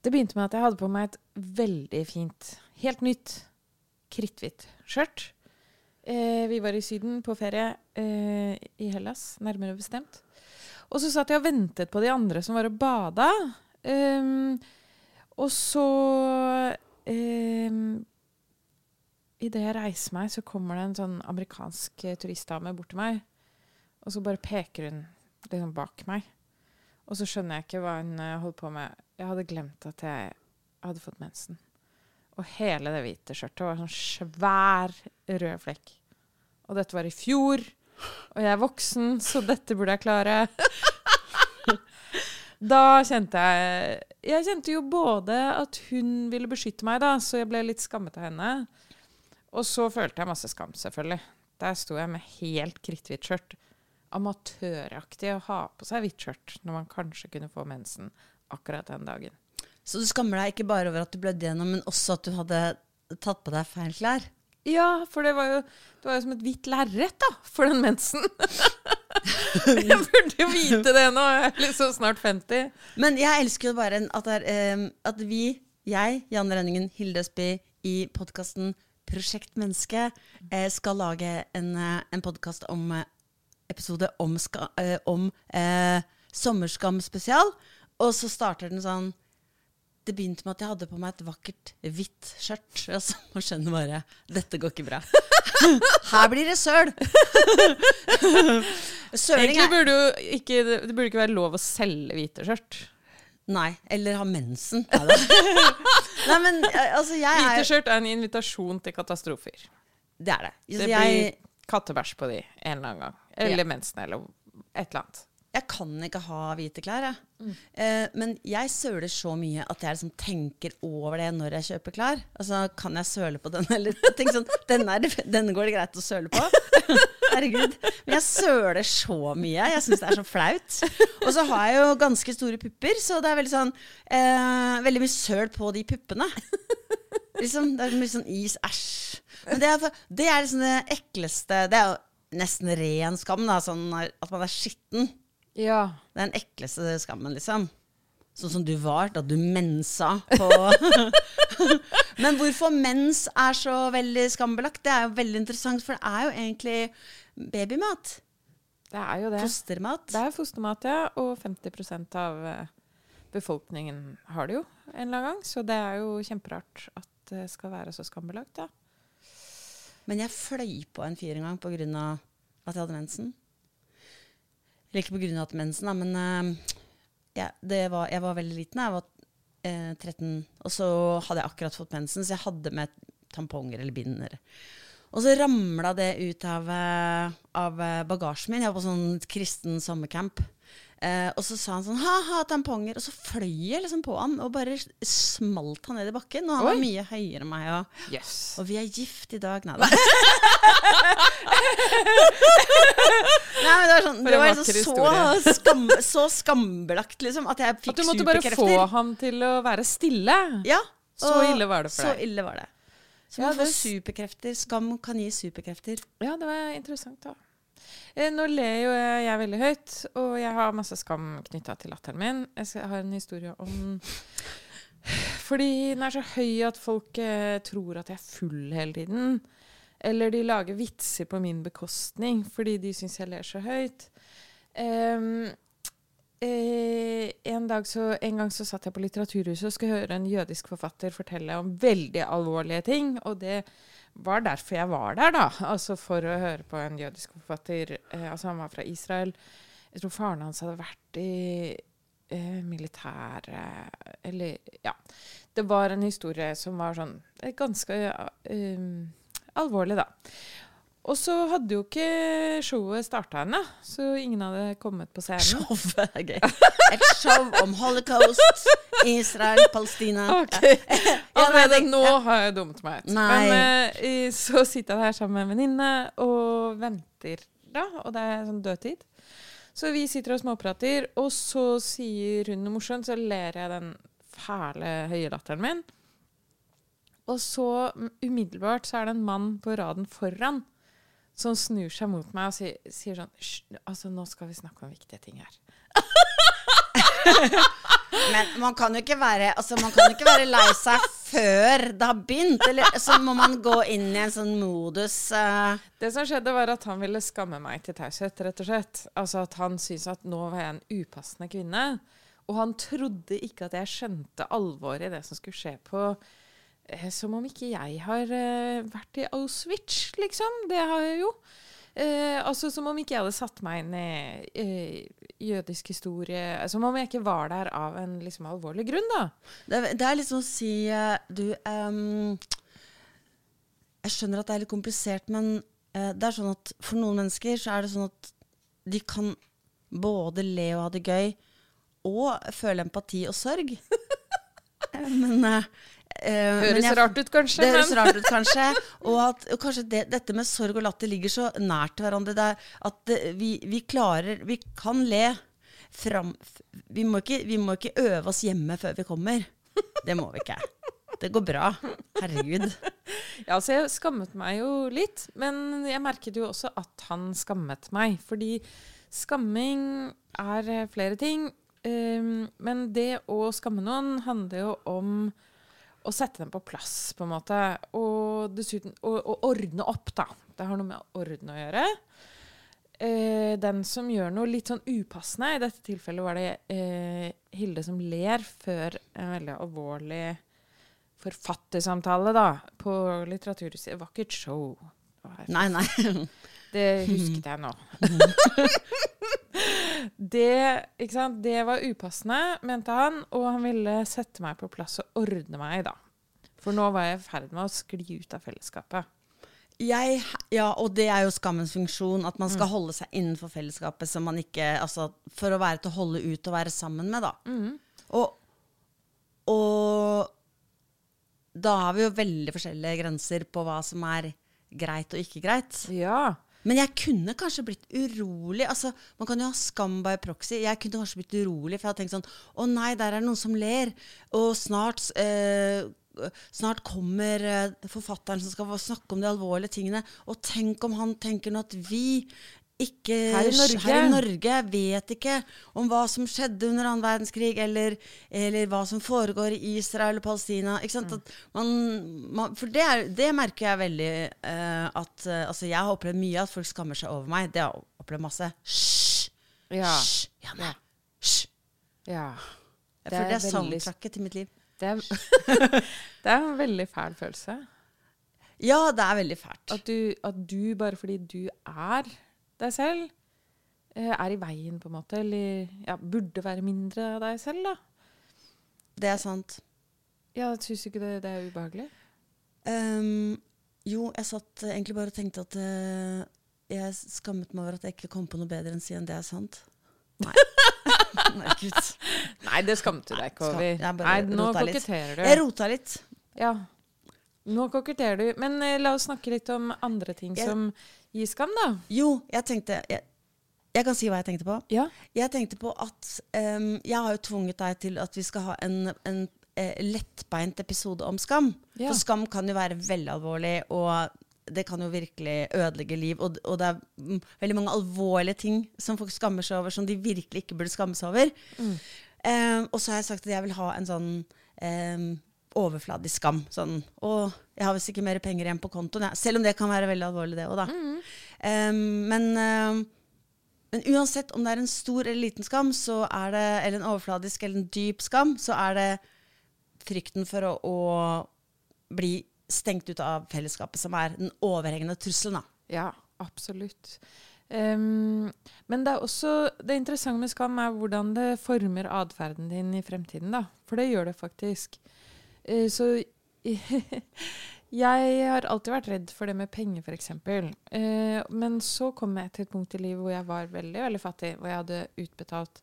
Det begynte med at jeg hadde på meg et veldig fint, helt nytt, kritthvitt skjørt. Eh, vi var i Syden på ferie eh, i Hellas, nærmere bestemt. Og så satt jeg og ventet på de andre som var og bada. Um, og så um, Idet jeg reiser meg, så kommer det en sånn amerikansk eh, turistdame bort til meg. Og så bare peker hun liksom bak meg. Og så skjønner jeg ikke hva hun holder på med. Jeg hadde glemt at jeg hadde fått mensen. Og hele det hvite skjørtet var sånn svær rød flekk. Og dette var i fjor. Og jeg er voksen, så dette burde jeg klare. da kjente jeg Jeg kjente jo både at hun ville beskytte meg, da, så jeg ble litt skammet av henne. Og så følte jeg masse skam, selvfølgelig. Der sto jeg med helt kritthvitt skjørt. Amatøraktig å ha på seg hvitt skjørt når man kanskje kunne få mensen akkurat den dagen. Så du skammer deg ikke bare over at du blødde gjennom, men også at du hadde tatt på deg feil klær? Ja, for det var jo, det var jo som et hvitt lerret da, for den mensen. jeg burde jo vite det nå, jeg er liksom snart 50. Men jeg elsker jo bare at, der, er, eh, at vi, jeg, Janne Renningen, Hilde Østby, i podkasten Prosjekt Menneske, eh, skal lage en, eh, en podkast om eh, episode om, ska, om eh, Sommerskam spesial. Og så starter den sånn Det begynte med at jeg hadde på meg et vakkert hvitt skjørt. Og så skjønner bare Dette går ikke bra. Her blir det søl! Søling Egentlig burde jo ikke, det burde ikke være lov å selge hvite skjørt. Nei. Eller ha mensen. Nei, men eh, altså, jeg Hvite er skjørt er en invitasjon til katastrofer. Det er det. Det Altså, blir jeg, kattebæsj på de en eller annen gang. Eller mensen, eller et eller annet. Jeg kan ikke ha hvite klær, jeg. Mm. Eh, men jeg søler så mye at jeg liksom tenker over det når jeg kjøper klær. Altså, kan jeg søle på den, eller tenk sånn denne, er, det- denne går det greit å søle på. Herregud. Men jeg søler så mye. Jeg syns det er så flaut. Og så har jeg jo ganske store pupper, så det er veldig sånn eh, Veldig mye søl på de puppene. Liksom, det er mye sånn is, æsj. Men det er, det er liksom det ekleste Det er jo nesten ren skam, da, sånn at man er skitten. Ja. Det er den ekleste skammen, liksom. Sånn som du var da du mensa på Men hvorfor mens er så veldig skambelagt, det er jo veldig interessant, for det er jo egentlig babymat. Det er jo det. Fostermat. Det er fostermat, ja. Og 50 av eh, befolkningen har det jo en eller annen gang. Så det er jo kjemperart at det skal være så skambelagt, ja. Men jeg fløy på en fyr en gang pga. at jeg hadde mensen. Eller ikke pga. at mensen, da, men eh, ja, var, jeg var veldig liten. Jeg var eh, 13, og så hadde jeg akkurat fått mensen, så jeg hadde med tamponger eller binder. Og så ramla det ut av, eh, av eh, bagasjen min. Jeg var på sånn kristen sommercamp. Eh, og så sa han sånn ha-ha, tamponger. Og så fløy jeg liksom på han og bare smalt han ned i bakken. Og han var mye høyere enn meg. Og, Yes. og vi er gift i dag. Nei da. Nei, men det var, sånn, det var liksom så, skam, så skambelagt, liksom, at jeg fikk superkrefter. At du måtte bare få han ham til å være stille. Ja, Så ille var det for deg. så ille var det. Så Ja, man får det- superkrefter. Skam kan gi superkrefter. Ja, det var interessant, da. Eh, Nå ler jo jeg, jeg veldig høyt, og jeg har masse skam knytta til latteren min. Jeg har en historie om Fordi den er så høy at folk eh, tror at jeg er full hele tiden. Eller de lager vitser på min bekostning fordi de syns jeg ler så høyt. Um, eh, en, så, en gang så satt jeg på Litteraturhuset og skulle høre en jødisk forfatter fortelle om veldig alvorlige ting. Og det var derfor jeg var der, da. Altså for å høre på en jødisk forfatter. Eh, altså han var fra Israel. Jeg tror faren hans hadde vært i eh, militæret Eller ja. Det var en historie som var sånn eh, ganske eh, alvorlig, da. Og så hadde jo ikke showet starta ennå, så ingen hadde kommet på scenen. Showet er gøy. Et show om holocaust, Israel, Palestina. Ok. Ja, Allerede nå har jeg dummet meg ut. Nei. Men eh, så sitter jeg her sammen med en venninne og venter, da. Og det er sånn dødtid. Så vi sitter og småprater, og så sier hun noe morsomt, så ler jeg den fæle høye latteren min. Og så umiddelbart så er det en mann på raden foran som snur seg mot meg og sier, sier sånn Altså, nå skal vi snakke om viktige ting her. Men man kan jo ikke være, altså, man kan ikke være lei seg før det har begynt. Eller så må man gå inn i en sånn modus uh... Det som skjedde, var at han ville skamme meg til taushet, rett og slett. Altså at han syntes at nå var jeg en upassende kvinne. Og han trodde ikke at jeg skjønte alvoret i det som skulle skje på Som om ikke jeg har eh, vært i Auschwitz, liksom. Det har jeg jo. Eh, altså Som om ikke jeg hadde satt meg inn i eh, jødisk historie. Som om jeg ikke var der av en liksom alvorlig grunn, da. Det, det er liksom å si uh, Du um, Jeg skjønner at det er litt komplisert, men uh, det er sånn at for noen mennesker så er det sånn at de kan både le og ha det gøy, og føle empati og sorg. men Uh, høres jeg, rart ut, kanskje. Det høres rart ut, kanskje. Og, at, og kanskje det, dette med sorg og latter ligger så nært til hverandre. Der, at vi, vi, klarer Vi kan le fram vi må, ikke, vi må ikke øve oss hjemme før vi kommer. Det må vi ikke. Det går bra. Herregud. Ja, altså jeg skammet meg jo litt, men jeg merket jo også at han skammet meg. Fordi skamming er flere ting. Um, men det å skamme noen handler jo om å sette dem på plass, på en måte. Og dessuten å ordne opp, da. Det har noe med å ordne å gjøre. Eh, den som gjør noe litt sånn upassende, i dette tilfellet var det eh, Hilde som ler før en veldig alvorlig forfattersamtale da, på Litteraturhuset. Et show. Nei, nei. Det husket jeg nå. det, det, var upassende, mente han, og han ville sette meg på plass og ordne meg, da. For nå var jeg i ferd med å skli ut av fellesskapet. Jeg, ja, og det er jo skammens funksjon, at man skal mm. holde seg innenfor fellesskapet som man ikke Altså for å være til å holde ut og være sammen med, da. Mm. Og, og da har vi jo veldig forskjellige grenser på hva som er greit og ikke greit. Ja. Men jeg kunne kanskje blitt urolig. altså Man kan jo ha skam by proxy. Jeg kunne kanskje blitt urolig, for jeg hadde tenkt sånn Å nei, der er det noen som ler. Og snart eh, Snart kommer eh, forfatteren som skal snakke om de alvorlige tingene. Og tenk om han tenker nå at vi ikke her i, Norge. her i Norge vet ikke om hva som skjedde under annen verdenskrig, eller, eller, hva som foregår i Israel og Palestina. Mm. Man, man, for det, er, det, merker jeg veldig uh, at uh, Altså, jeg har opplevd mye at folk skammer seg over meg. Det har jeg opplevd masse. Hysj! Ja. Hysj! Janne! Hysj! Ja. Jeg føler det er soundtracket til mitt liv. Det er, det er en veldig fæl følelse. Ja, det er veldig fælt. At du, at du bare fordi du er deg selv, eh, er i veien, på en måte. Eller ja, burde være mindre av deg selv, da. Det er sant. Ja, Syns du ikke det, det, er ubehagelig? Um, jo, jeg satt egentlig bare og tenkte at uh, jeg skammet meg over at jeg ikke kom på noe bedre enn å si enn det er sant. Nei. Nei, Gud. Nei, det skammet du deg ikke over. Nei, nå koketterer du. Jeg rota litt. Ja. Nå koketterer du. Men uh, la oss snakke litt om andre ting jeg, som Gi skam, da. Jo, jeg tenkte jeg, jeg, kan si hva jeg tenkte på. Ja. Jeg tenkte på at um, Jeg har jo tvunget deg til at vi skal ha en, en uh, lettbeint episode om skam. Ja. For skam kan jo være veldig alvorlig, og det kan jo virkelig ødelegge liv. Og, og det er mm, veldig mange alvorlige ting som folk skammer seg over, som de virkelig ikke burde skamme seg over. Mm. Um, og så har jeg sagt at jeg vil ha en sånn um, overfladisk skam. Sånn 'Å, jeg har visst ikke mer penger igjen på kontoen.' Ja. Selv om det kan være veldig alvorlig, det òg, da. Mm. Um, men, um, men, uansett om det er en stor eller liten skam, så er det, eller en overfladisk eller en dyp skam, så er det frykten for å, å bli stengt ut av fellesskapet som er den overhengende trusselen. Da. Ja, absolutt. Um, men det er også det interessante med skam er hvordan det former atferden din i fremtiden. da. For det gjør det faktisk. Eh, så jeg har alltid vært redd for det med penger, f.eks. Uh, men så kom jeg til et punkt i livet hvor jeg var veldig veldig fattig. Hvor jeg hadde utbetalt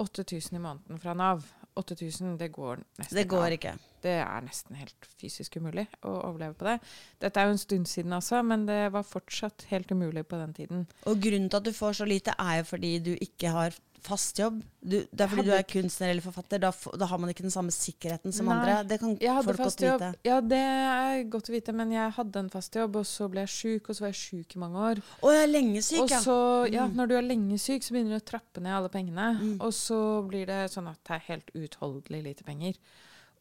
8000 i måneden fra Nav. 8000, det går nesten Det går ikke. Det er nesten helt fysisk umulig å overleve på det. Dette er jo en stund siden altså, men det var fortsatt helt umulig på den tiden. Og grunnen til at du får så lite, er jo fordi du ikke har fast jobb? Du, det er fordi hadde du er kunstner eller forfatter. Da, da har man ikke den samme sikkerheten som Nei, andre. Det kan folk godt jobb. vite. Ja, det er godt å vite, men jeg hadde en fast jobb, og så ble jeg sjuk, og så var jeg sjuk i mange år. Å, jeg er lenge syk, Og ja. så, ja, Mm. når du er lenge syk, så begynner du å trappe ned alle pengene. Mm. Og så blir det sånn at det er helt uutholdelig lite penger.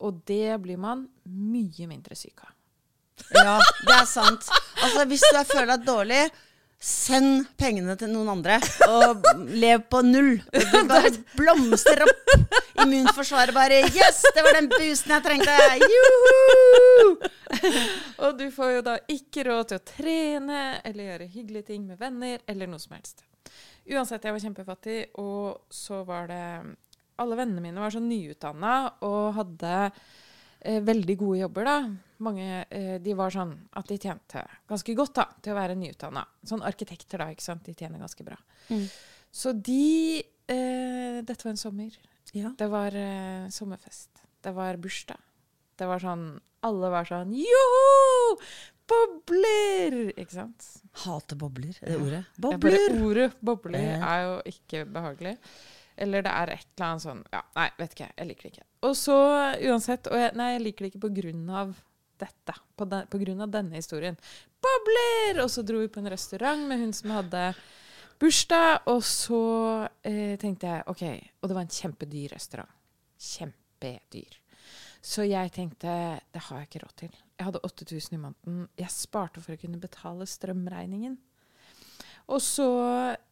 Og det blir man mye mindre syk av. Ja, det er sant. Altså, hvis du er, føler deg dårlig, send pengene til noen andre. Og lev på null. Og Du bare blomstrer opp. Immunforsvaret bare Yes, det var den boosten jeg trengte! Juhu! Og du får jo da ikke råd til å trene eller gjøre hyggelige ting med venner eller noe som helst. Uansett, jeg var kjempefattig, og så var det Alle vennene mine var så nyutdanna og hadde eh, veldig gode jobber, da. Mange, eh, de var sånn at de tjente ganske godt da, til å være nyutdanna. Sånn arkitekter, da, ikke sant. De tjener ganske bra. Mm. Så de eh, Dette var en sommer. Ja. Det var eh, sommerfest. Det var bursdag. Det var sånn Alle var sånn Joho! Bobler! Ikke sant? Hater bobler, er det ordet? Bobler! Ja, bare ordet bobler er jo ikke behagelig. Eller det er et eller annet sånn Ja, nei, vet ikke. Jeg liker det ikke. Og så uansett og jeg, Nei, jeg liker det ikke på grunn av dette. På, den, på grunn av denne historien. Bobler! Og så dro vi på en restaurant med hun som hadde bursdag, og så eh, tenkte jeg OK. Og det var en kjempedyr restaurant. Kjempedyr. Så jeg tenkte det har jeg ikke råd til. Jeg hadde 8000 i måneden. Jeg sparte for å kunne betale strømregningen. Og så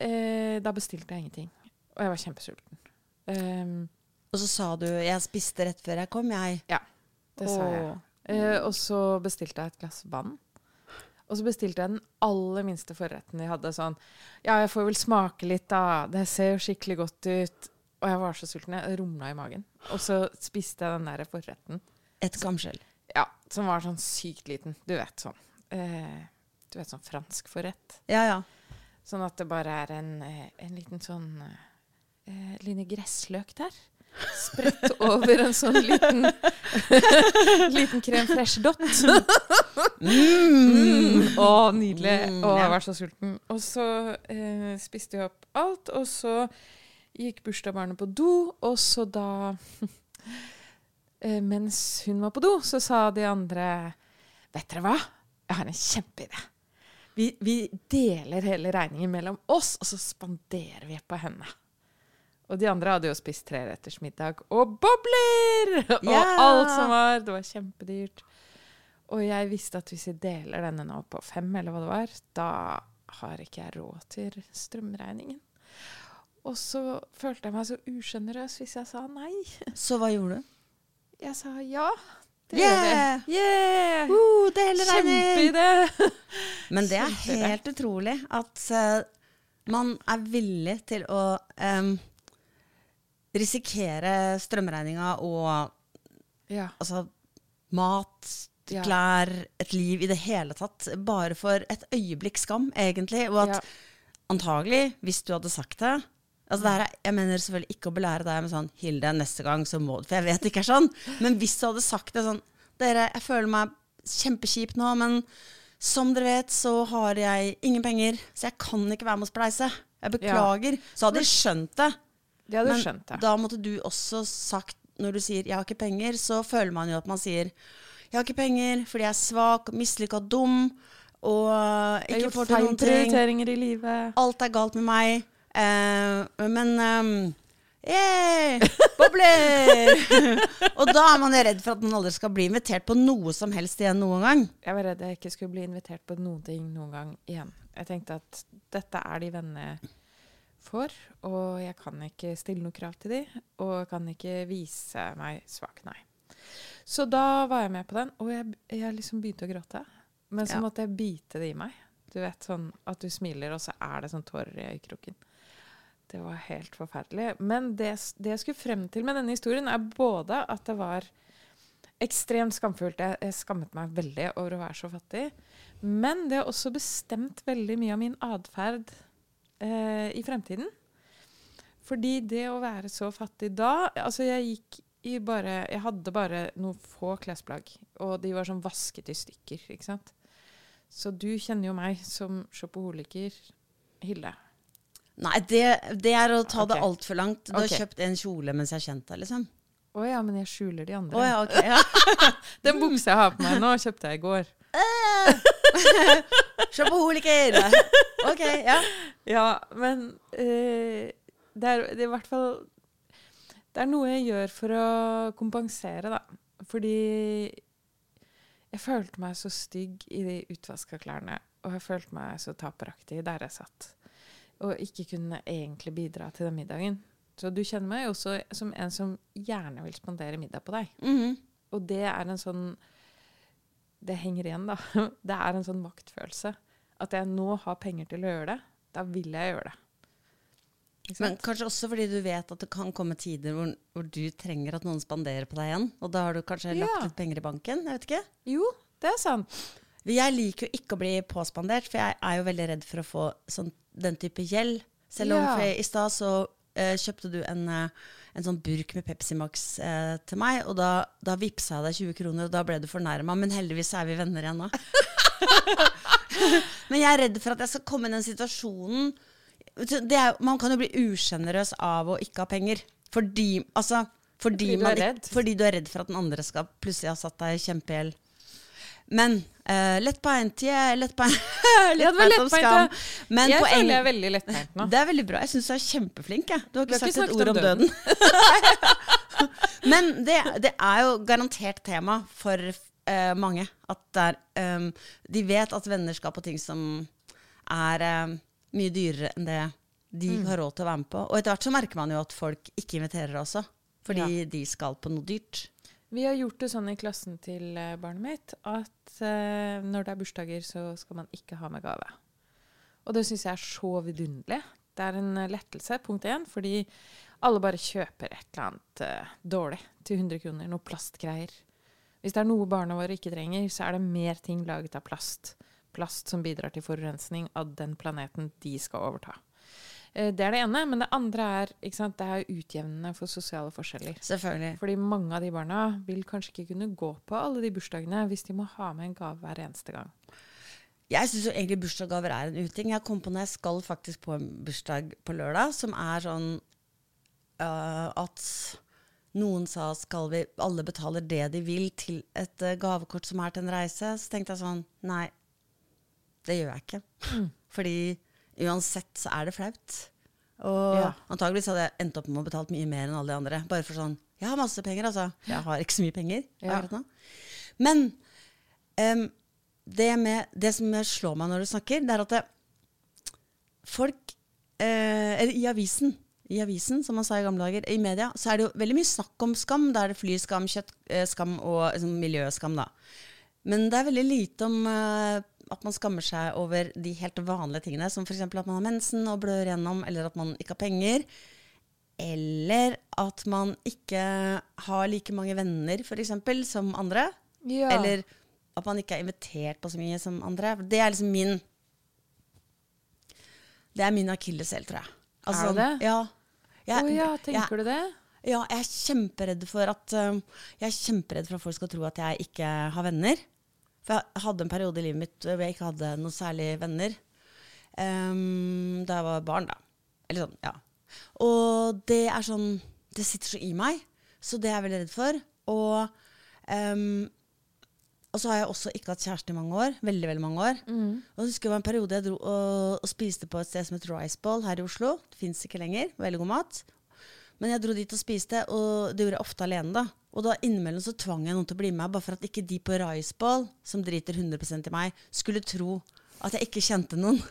eh, Da bestilte jeg ingenting. Og jeg var kjempesulten. Um, Og så sa du 'jeg spiste rett før jeg kom', jeg. Ja, det sa jeg. Åh. Eh, og så bestilte jeg et glass vann. Og så bestilte jeg den aller minste forretten de hadde. Sånn Ja, jeg får vel smake litt, da. Det ser jo skikkelig godt ut. Og jeg var så sulten. Jeg rumla i magen. Og så spiste jeg den der forretten. Et skamskjell. Ja, som var sånn sykt liten. Du vet sånn. Eh, du vet sånn fransk forrett. Ja, ja. Sånn at det bare er en, eh, en liten sånn eh, Line gressløk der. Spredt over en sånn liten liten crème fresh dot. Mm. Å, nydelig. Mm, Å, jeg var så sulten. Og så eh, spiste jeg opp alt, og så gikk bursdagsbarnet på do, og så da eh, Mens hun var på do, så sa de andre Vet dere hva? Jeg har en kjempeidé. Vi, vi deler hele regningen mellom oss, og så spanderer vi på henne. Og de andre hadde jo spist treretters middag og bobler! Og alt som var. Det var kjempedyrt. Og jeg visste at hvis jeg deler denne nå på fem, eller hva det var, da har ikke jeg råd til strømregningen. Og så følte jeg meg så usjenerøs hvis jeg sa nei. Så hva gjorde du? Jeg sa ja. Det Yeah! gjør vi. Yeah! Uh! Kjempeidé! Men det er helt utrolig at uh, man er villig til å em, risikere strømregninga og Ja. altså, mat, Ja. klær, et liv i det hele tatt. Bare for et øyeblikk skam, egentlig. Og at Ja. antagelig, hvis du hadde sagt det altså er, Jeg mener selvfølgelig ikke å belære deg med sånn 'Hilde, neste gang så må du For jeg vet det ikke er sånn. Men hvis du hadde sagt det sånn 'Dere, jeg føler meg kjempekjip nå, men som dere vet, så har jeg ingen penger, så jeg kan ikke være med å spleise. Jeg beklager. Så hadde de skjønt det. De hadde Men skjønt ja. da måtte du også sagt, når du sier 'jeg har ikke penger', så føler man jo at man sier 'jeg har ikke penger fordi jeg er svak, mislykka, dum' og Jeg har ikke gjort får til noen ting. prioriteringer i livet. Alt er galt med meg. Eh, men um, yeah, bobler! og da er man jo redd for at man aldri skal bli invitert på noe som helst igjen noen gang. Jeg var redd jeg ikke skulle bli invitert på noen ting noen gang igjen. Jeg tenkte at dette er de vennene jeg får, og jeg kan ikke stille noe krav til de, og jeg kan ikke vise meg svak, nei. Så da var jeg med på den, og jeg, jeg liksom begynte å gråte. Men så Ja. måtte jeg bite det i meg. Du vet sånn at du smiler, og så er det sånn tårer i øyekroken. Det var helt forferdelig. Men det, det jeg skulle frem til med denne historien, er både at det var ekstremt skamfullt. Jeg, jeg skammet meg veldig over å være så fattig. Men det har også bestemt veldig mye av min atferd eh, i fremtiden. Fordi det å være så fattig da Altså, jeg gikk i bare Jeg hadde bare noen få klesplagg, og de var sånn vasket i stykker, ikke sant. Så du kjenner jo meg som shopaholiker, Hilde. Nei, det, det er å ta det Ok. altfor langt. Du har kjøpt en kjole mens jeg har kjent deg, liksom. Å ja, men jeg skjuler de andre. Oh, ja, ok. Ja. Den buksa jeg har på meg nå, kjøpte jeg i går. Shopaholiker! Ok, ja. Ja, men eh, det, er, det er i hvert fall Det er noe jeg gjør for å kompensere, da. Fordi jeg følte meg så stygg i de utvaska klærne. Og jeg følte meg så taperaktig der jeg satt. Og ikke kunne egentlig bidra til den middagen. Så du kjenner meg også som en som gjerne vil spandere middag på deg. Mhm. Og det er en sånn Det henger igjen, da. Det er en sånn maktfølelse. At jeg nå har penger til å gjøre det. Da vil jeg gjøre det. Men kanskje også fordi du vet at det kan komme tider hvor, hvor du trenger at noen spanderer på deg igjen. Og da har du kanskje lagt Ja. litt penger i banken. Jeg vet ikke. Jo, det er sant. Jeg liker jo ikke å bli påspandert, for jeg er jo veldig redd for å få sånn, den type gjeld. Selv om Ja. i stad så uh, kjøpte du en, uh, en sånn burk med Pepsi Max uh, til meg, og da, da vippsa jeg deg 20 kroner, og da ble du fornærma. Men heldigvis er vi venner igjen nå. men jeg er redd for at jeg skal komme i den situasjonen det er, Man kan jo bli usjenerøs av å ikke ha penger. Fordi, altså, fordi, Fordi du man ikke- fordi du er redd for at den andre skal plutselig ha satt deg i kjempegjeld. Men lett lettbeint yeah, Lettbeint lett om skam. Men jeg poeng, føler jeg er veldig lettbeint nå. det er veldig bra. Jeg syns du er kjempeflink. Jeg. Du har ikke Vi har sagt ikke et ord om om døden. Men det, det er jo garantert tema for eh, mange. At det er, ehm, de vet at venner skal på ting som er ehm, mye dyrere enn det de Mm. har råd til å være med på. Og etter hvert så merker man jo at folk ikke inviterer også. Fordi de skal på noe dyrt. Vi har gjort det sånn i klassen til eh, barnet mitt at eh, når det er bursdager, så skal man ikke ha med gave. Og det syns jeg er så vidunderlig. Det er en eh, lettelse, punkt én, fordi alle bare kjøper et eller annet uh, dårlig til 100 kroner. Noe plastgreier. Hvis det er noe barna våre ikke trenger, så er det mer ting laget av plast. Plast som bidrar til forurensning av den planeten de skal overta. Eh, Det er det ene. Men det andre er sant, det er utjevnende for sosiale forskjeller. Selvfølgelig. Fordi mange av de barna vil kanskje ikke kunne gå på alle de bursdagene hvis de må ha med en gave hver eneste gang. Jeg syns egentlig bursdagsgaver er en uting. Jeg kom på når jeg skal faktisk på en bursdag på lørdag, som er sånn uh, at noen sa skal vi alle betaler det de vil til et øh, gavekort som er til en reise. Så tenkte jeg sånn nei, det gjør jeg ikke. Fordi uansett så er det flaut. Og Ja. antageligvis hadde jeg endt opp med å betale mye mer enn alle de andre. Bare for sånn Jeg har masse penger, altså. Jeg har ikke så mye penger Ja. akkurat nå. Men um, det, med, det som slår meg når du snakker, det er at det, folk eh, Eller i avisen, i avisen, som man sa i gamle dager, i media, så er det jo veldig mye snakk om skam. Da er det flyskam, kjøttskam og liksom, miljøskam, da. Men det er veldig lite om uh, at man skammer seg over de helt vanlige tingene, som f.eks. at man har mensen og blør gjennom, eller at man ikke har penger. Eller at man ikke har like mange venner, f.eks., som andre. Ja. Eller at man ikke er invitert på så mye som andre. Det er liksom min Det er min akilleshæl, tror jeg. Altså, Er det det? Ja. Jeg, oh, ja, jeg, tenker du det? ja, jeg er kjemperedd for at um, Jeg er kjemperedd for at folk skal tro at jeg ikke har venner. For jeg hadde en periode i livet mitt hvor jeg ikke hadde noen særlig venner. Um, da jeg var barn, da. Eller sånn, ja. Og det er sånn Det sitter så i meg. Så det er jeg veldig redd for. Og, um, og så har jeg også ikke hatt kjæreste i mange år. Veldig, veldig mange år. Og så husker det var en periode jeg dro og, og spiste på et sted som het Rice Ball her i Oslo. Det fins ikke lenger. Veldig god mat. Men jeg dro dit og spiste, og det gjorde jeg ofte alene. da. Og da innimellom så tvang jeg noen til å bli med, bare for at ikke de på Rice Ball, som driter 100% i meg, skulle tro at jeg ikke kjente noen.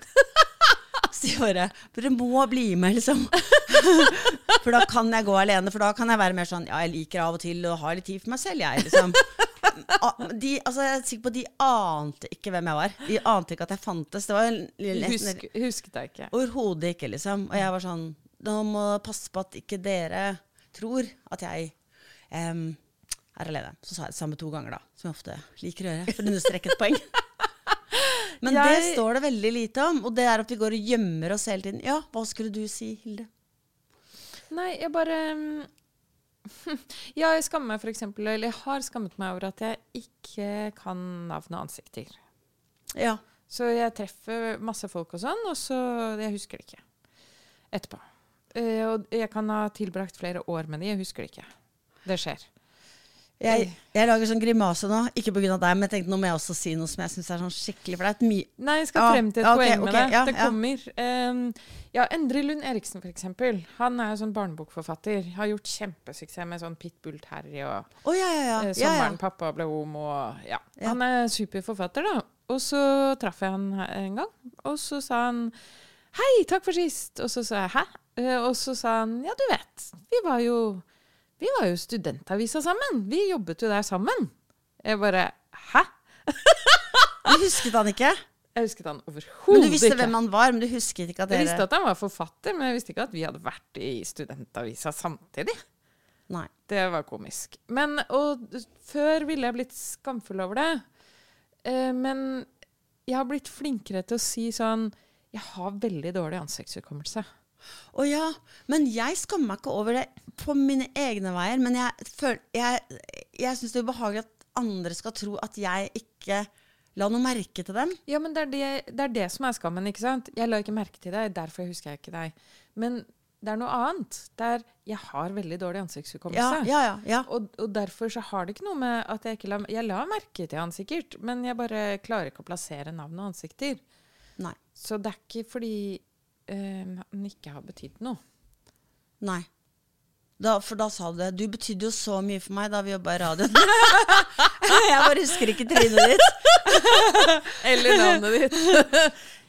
Så de bare Dere må bli med, liksom. For da kan jeg gå alene. For da kan jeg være mer sånn Ja, jeg liker av og til å ha litt tid for meg selv, jeg, liksom. De, altså, jeg er sikker på at de ante ikke hvem jeg var. De ante ikke at jeg fantes. Det var nesten Husk, husket jeg ikke. Overhodet ikke, liksom. Og jeg var sånn Nå må jeg passe på at ikke dere tror at jeg um, er alene. Så sa jeg det samme to ganger, da. Som jeg ofte liker å gjøre. For å understreke et poeng. Men det står det veldig lite om. Og det er at vi går og gjemmer oss hele tiden. Ja, hva skulle du si, Hilde? Nei, jeg bare mm, Ja, jeg skammer meg f.eks. eller jeg har skammet meg over at jeg ikke kan navn og ansikter. Ja. Så jeg treffer masse folk og sånn, og så Jeg husker det ikke. etterpå. Eh, og jeg kan ha tilbrakt flere år med de, jeg husker det ikke. Det skjer. Jeg, jeg lager sånn grimase nå, ikke pga. deg, men jeg tenkte nå må jeg også si noe som jeg syns er sånn skikkelig flaut. Nei, jeg skal Ja, frem til et ja, ok, poeng med okay, det. ja, det ja. kommer. Um, ja, Endre Lund Eriksen, eksempel. Han er jo sånn barnebokforfatter. Har gjort kjempesuksess med sånn Pitbull Terry og oh, ja, ja, ja. ja, ja. 'Sommeren pappa ble homo' og ja. Ja. Han er superforfatter, da. Og så traff jeg han en gang, og så sa han 'Hei, takk for sist'. Og så sa jeg 'hæ?' Eh, og så sa han 'ja, du vet, vi var jo vi var jo studentavisa sammen. Vi jobbet jo der sammen'. Jeg bare 'hæ?' Du husket han ikke? Jeg husket han overhodet Men du visste ikke. hvem han var, men du husket ikke at dere Jeg visste at han var forfatter, men jeg visste ikke at vi hadde vært i studentavisa samtidig. Nei. Det var komisk. Men, og før ville jeg blitt skamfull over det. Eh, men jeg har blitt flinkere til å si sånn Jeg har veldig dårlig ansiktshukommelse. Å ja. Men jeg skammer meg ikke over det på mine egne veier. Men jeg, føl, jeg, jeg syns det er ubehagelig at andre skal tro at jeg ikke la noe merke til dem. Ja, men det er det, det er det som er skammen, ikke sant? Jeg la ikke merke til deg, derfor husker jeg ikke deg. Men det er noe annet. Det er Jeg har veldig dårlig ansiktshukommelse. Ja, ja, ja. Og, og derfor så har det ikke noe med at jeg ikke la Jeg la merke til han sikkert, men jeg bare klarer ikke å plassere navn og ansikter. Nei. Så det er ikke fordi eh, han ikke har betydd noe. Nei. Da, for da sa du det. Du betydde jo så mye for meg da vi jobba i radioen. jeg bare husker ikke trynet ditt. Eller navnet ditt.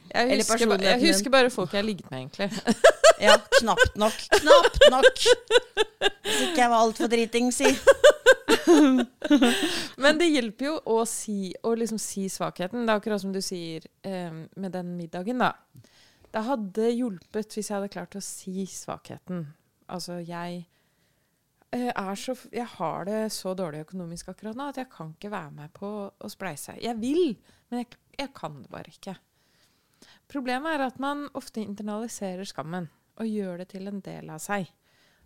Jeg husker, ba, jeg husker bare folk jeg har ligget med, egentlig. Ja, knapt nok. Knapt nok. Hvis ikke jeg var altfor driting, si. Men det hjelper jo å si, å liksom si svakheten. Det er akkurat som du sier eh, med den middagen, da. Det hadde hjulpet hvis jeg hadde klart å si svakheten. Altså, jeg eh, så Jeg har det så dårlig økonomisk akkurat nå at jeg kan ikke være med på å spleise. Jeg vil, men jeg, jeg kan det bare ikke. Problemet er at man ofte internaliserer skammen og gjør det til en del av seg.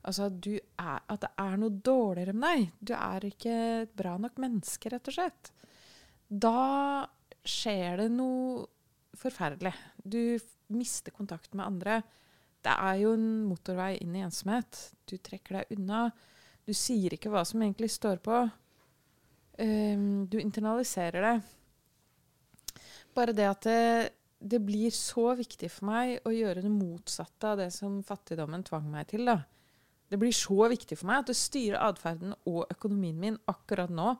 Altså at, er, at det er noe dårligere med deg. Du er ikke et bra nok menneske, rett og slett. Da skjer det noe forferdelig. Du mister kontakt med andre. Det er jo en motorvei inn i ensomhet. Du trekker deg unna. Du sier ikke hva som egentlig står på. Um, du internaliserer det. Bare det at det, det blir så viktig for meg å gjøre det motsatte av det som fattigdommen tvang meg til. da. Det blir så viktig for meg at det styrer atferden og økonomien min akkurat nå.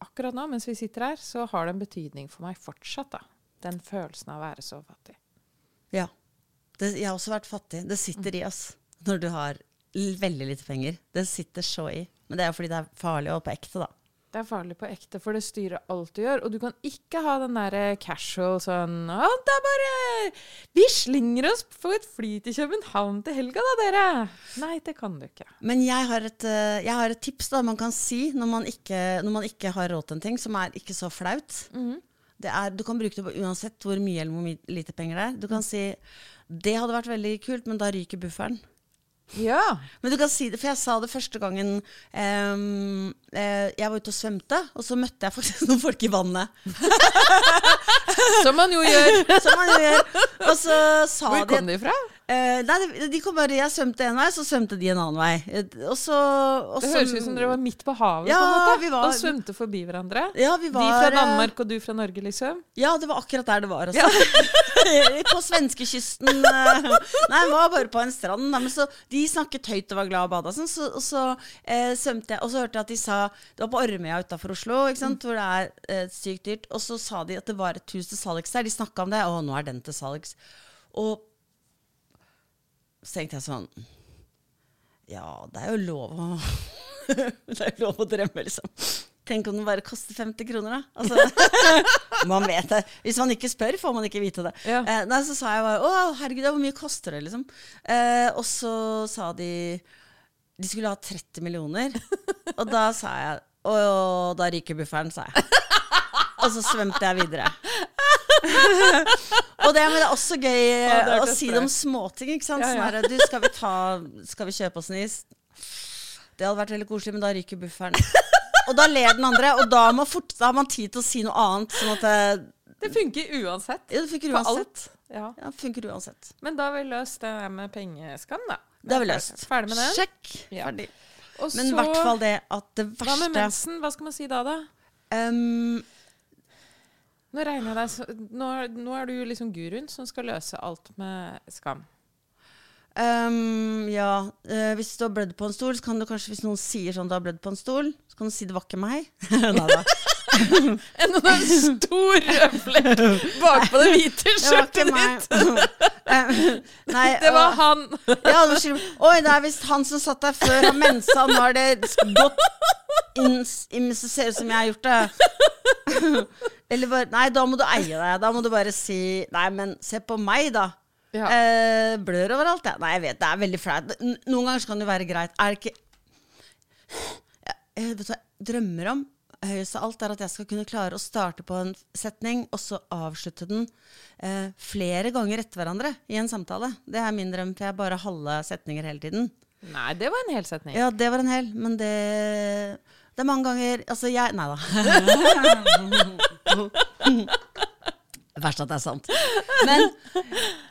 Akkurat nå, mens vi sitter her, så har det en betydning for meg fortsatt. da. Den følelsen av å være så fattig. Ja. Det, jeg har også vært fattig. Det sitter i oss når du har veldig lite penger. Det sitter så i. Men det er jo fordi det er farlig og på ekte, da. Det er farlig på ekte, for det styrer alt du gjør. Og du kan ikke ha den derre casual sånn Å, det er bare Vi slinger oss på et fly til København til helga, da, dere. Nei, det kan du ikke. Men jeg har et, eh, jeg har et tips da man kan si når man ikke, når man ikke har råd til en ting som er ikke så flaut. Det er, du kan bruke det på uansett hvor mye eller hvor lite penger det er. Du kan si det hadde vært veldig kult, men da ryker bufferen. Ja. Men du kan si det, for jeg sa det første gangen um, eh, jeg var ute og svømte, og så møtte jeg faktisk noen folk i vannet. Som man jo gjør. Som man jo gjør. Og så sa Hvor de kom de fra? Eh, Nei, de- kom bare Jeg svømte en vei, så svømte de en annen vei. Eh, Og så og Det høres ut som dere var midt på havet Ja, på en måte, vi var- og svømte forbi hverandre. Ja, vi var, de fra eh, Danmark og du fra Norge, liksom. Ja, det var akkurat der det var. Altså. på svenskekysten. Nei, jeg var bare på en strand. Nei, men så, de snakket høyt og var glad og bada. Sånn, så, og så eh, svømte jeg, og så hørte jeg at de sa Det var på Ormøya utafor Oslo, ikke sant, hvor det er eh, sykt dyrt. Og så sa de at det var et hus til salgs der. De snakka om det. Å, nå er den til salgs. Og så tenkte jeg sånn Ja, det er jo lov å Det er jo lov å drømme, liksom. Tenk om den bare koster 50 kroner, da. Altså, man vet det. Hvis man ikke spør, får man ikke vite det. Ja. Eh, nei, så sa jeg bare Å, herregud, hvor mye koster det, liksom? Eh, og så sa de De skulle ha 30 millioner. Og da sa jeg Å, da ryker bufferen, sa jeg. Og så svømte jeg videre. og det, det er også gøy det eh, å si det om småting. Ikke sant? Sånn her, du, skal vi, ta, skal vi kjøpe oss en is? Det hadde vært veldig koselig, men da ryker bufferen. Og da ler den andre, og da fort, da har man tid til å si noe annet. Sånn at det, Det funker uansett. Ja, det funker For alt. Ja. Ja, det funker uansett. Men da har vi løst det med pengeskam, da. Det har vi løst. Ferdig med den. Sjekk. Ja. Ferdig. Og Men i hvert fall det at det Hva med mensen? Hva skal man si da, da? Ehm, Nå regner jeg deg nå, nå er du liksom guruen som skal løse alt med skam. Um, Ja, Uh, hvis du har blødd på en stol, så kan du kanskje, hvis noen sier sånn du har blødd på en stol, så kan du si det var ikke meg. Nei da. En en stor rød flekk bakpå det hvite Det skjørtet ditt. Nei, Det var han. Ja, Oi, det er visst han som satt der før har mensa. Nå har det gått inn, inn så ser ut som jeg har gjort det. Eller bare Nei, da må du eie deg. Da må du bare si Nei, men se på meg, da. Ja. Eh, blør overalt, jeg. Nei, jeg vet, det er veldig flaut. Noen ganger kan det være greit. Er det ikke jeg, jeg, vet hva jeg drømmer om høyest av alt er at jeg skal kunne klare å starte på en setning, og så avslutte den eh, flere ganger etter hverandre i en samtale. Det er min drøm, for jeg bare halve setninger hele tiden. Nei, det var en hel setning. Ja, det var en hel, men det Det er mange ganger Altså, jeg Nei da. Verst at det er sant. Men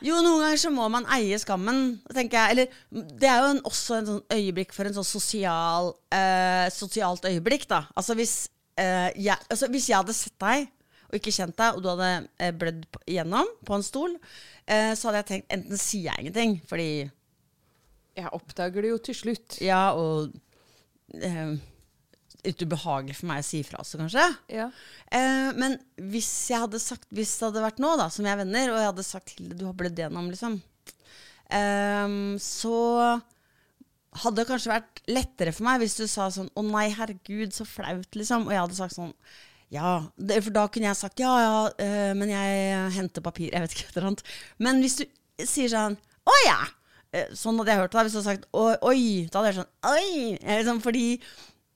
jo, noen ganger så må man eie skammen, tenker jeg. Eller det er jo en, også en sånn øyeblikk for en sånn sosial, eh, sosialt øyeblikk, da. Altså hvis, eh, jeg, altså hvis jeg hadde sett deg og ikke kjent deg, og du hadde eh, blødd på- igjennom på en stol, eh, så hadde jeg tenkt enten sier jeg ingenting, fordi Jeg oppdager det jo til slutt. Ja, og eh, litt ubehagelig for meg å si fra også, kanskje. Ja. Eh, men hvis jeg hadde sagt Hvis det hadde vært nå, da, som jeg er venner, og jeg hadde sagt Hilde, du har blødd gjennom, liksom, eh, så hadde det kanskje vært lettere for meg hvis du sa sånn Å nei, herregud, så flaut, liksom. Og jeg hadde sagt sånn Ja. Det, for da kunne jeg sagt ja, ja, eh, men jeg henter papir. Jeg vet ikke, et eller annet. Men hvis du sier sånn Å ja! Eh, Sånn hadde jeg hørt det. Hvis du hadde sagt oi, da hadde jeg sånn oi. Liksom, fordi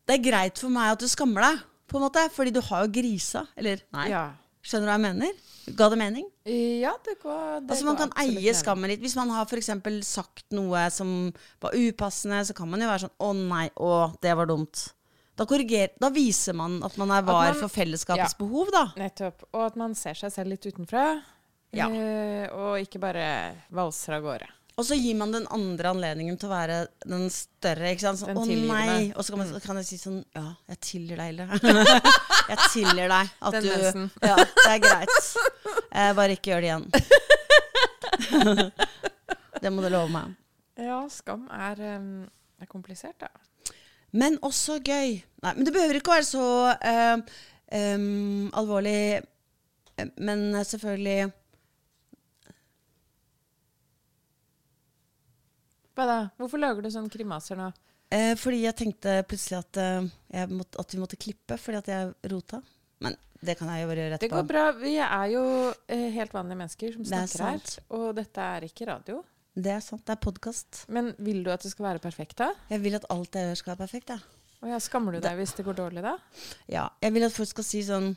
det er greit for meg at du skammer deg, på en måte. Fordi du har jo grisa. Eller nei. Ja. Skjønner du hva jeg mener? Ga det mening? ja, det går det Altså Man kan eie skammen litt. Hvis man har for eksempel sagt noe som var upassende, så kan man jo være sånn Å nei, å, det var dumt. Da, korrigerer, da viser man at man er var man- for fellesskapets ja. behov, da. Nettopp. Og at man ser seg selv litt utenfra. Ja. Eh, og ikke bare valser av gårde. Og så gir man den andre anledningen til å være den større. ikke sant? Sånn, å nei. Og så kan, man, så kan jeg si sånn Ja, jeg tilgir deg, Hilde. jeg tilgir deg at Den du mensen. Ja, det er greit. Eh, bare ikke gjør det igjen. det må du love meg. Ja, skam er, um, er komplisert, da. Men også gøy. Nei, men det behøver ikke å være så eh, um, alvorlig. Eh, Men selvfølgelig Hva da? Hvorfor lager du sånn krimaser nå? eh, Fordi jeg tenkte plutselig at, eh, jeg måtte, at vi måtte klippe fordi at jeg rota. Men det kan jeg jo bare gjøre Det går bra. Vi er jo eh, helt vanlige mennesker som Det er snakker her. Og dette er ikke radio. Det er sant. Det er podkast. Men vil du at det skal være perfekt, da? Jeg vil at alt jeg gjør, skal være perfekt. Ja. Og ja, Skammer du deg hvis det går dårlig, da? ja. Jeg vil at folk skal si sånn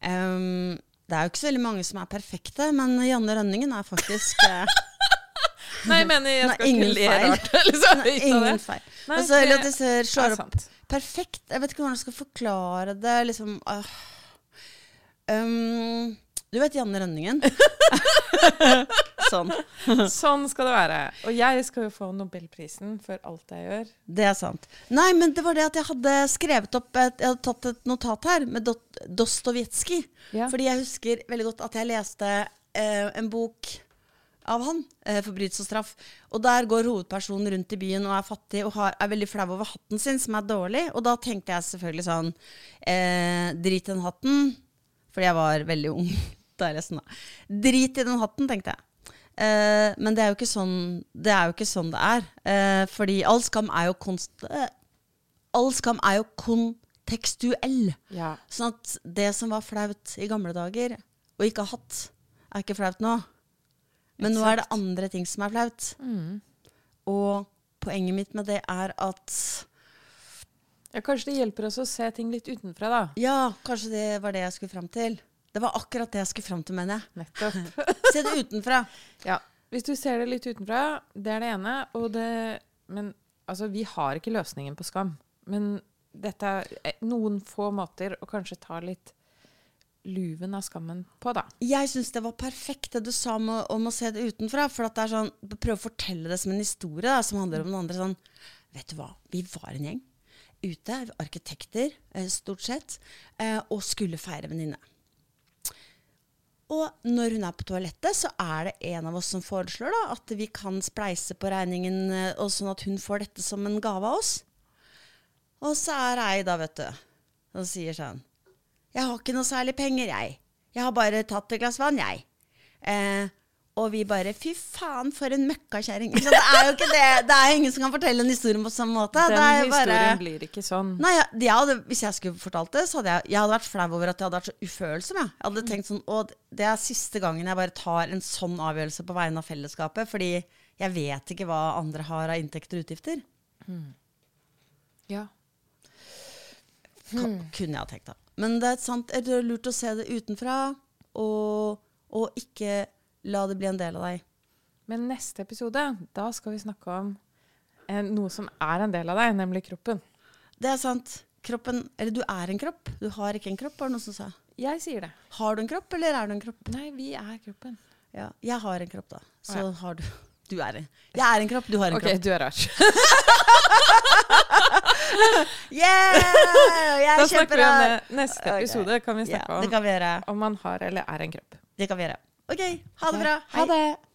um, Det er jo ikke så veldig mange som er perfekte, men Janne Rønningen er faktisk eh, Nei, jeg mener jeg skal ikke le rart. Liksom, Nei, ingen feil. Nei, Og så eller at det det ser, er slår opp perfekt. Jeg vet ikke hvordan jeg skal forklare det. Liksom øh. um, Du vet Janne Rønningen? sånn. Sånn skal det være. Og jeg skal jo få Nobelprisen for alt jeg gjør. Det er sant. Nei, men det var det at jeg hadde skrevet opp et, Jeg hadde tatt et notat her med Dostojevskij. Ja. Fordi jeg husker veldig godt at jeg leste eh, en bok av han, eh, 'Forbrytelse og straff'. Og der går hovedpersonen rundt i byen og er fattig og har, er veldig flau over hatten sin, som er dårlig. Og da tenkte jeg selvfølgelig sånn eh, Drit i den hatten. Fordi jeg var veldig ung da jeg leste den. da. Drit i den hatten, tenkte jeg. Eh, men det er jo ikke sånn det er. Jo ikke sånn det er. Eh, fordi all skam er jo konst... Eh, all skam er jo kontekstuell. Ja. Sånn at det som var flaut i gamle dager, og ikke har hatt, er ikke flaut nå. Men nå er det andre ting som er flaut. Mm. Og poenget mitt med det er at ja, kanskje det hjelper oss å se ting litt utenfra, da. Ja, kanskje det var det jeg skulle fram til. Det var akkurat det jeg skulle fram til, mener jeg. Nettopp. Se det utenfra. Ja. Hvis du ser det litt utenfra, det er det ene. Og det Men altså, vi har ikke løsningen på skam. Men dette er eh, noen få måter å kanskje ta litt luven av skammen på, da. Jeg syns det var perfekt det du sa om om å se det utenfra. For at det er sånn, prøve å fortelle det som en historie da, som handler om den andre. Sånn, vet du hva, vi var en gjeng ute, arkitekter eh, stort sett, eh, og skulle feire venninne. Og når hun er på toalettet, så er det en av oss som foreslår da, at vi kan spleise på regningen, eh, og sånn at hun får dette som en gave av oss. Og så er ei da, vet du, og sier sånn Jeg har ikke noe særlig penger, jeg. Jeg har bare tatt et glass vann, jeg. Eh, og vi bare Fy faen, for en møkkakjerring. Det er jo ikke det. Det er ingen som kan fortelle en historie på samme måte. Den historien blir ikke sånn. Nei, jeg, jeg hadde, Hvis jeg skulle fortalt det, så hadde jeg, jeg hadde vært flau over at jeg hadde vært så ufølsom. Jeg, jeg hadde tenkt sånn, Og det er siste gangen jeg bare tar en sånn avgjørelse på vegne av fellesskapet. Fordi jeg vet ikke hva andre har av inntekter og utgifter. Ja. Ka- Kunne jeg ha tenkt da. Men det er sant, det er lurt å se det utenfra, og, og ikke la det bli en del av deg. Men neste episode, da skal vi snakke om eh, noe som er en del av deg, nemlig kroppen. Det er sant. Kroppen Eller du er en kropp. Du har ikke en kropp, var det noen som sa. Jeg sier det. Har du en kropp, eller er du en kropp? Nei, vi er kroppen. Ja, jeg har en kropp, da. Så Å, har du Du er en. Jeg er en kropp, du har en Ok, kropp. du er rar. Yeah! Da er snakker vi om det. Neste Ok. episode kan vi snakke det om vi om man har eller er en kropp. Det kan vi gjøre. OK, ha det bra. bra. Ha det.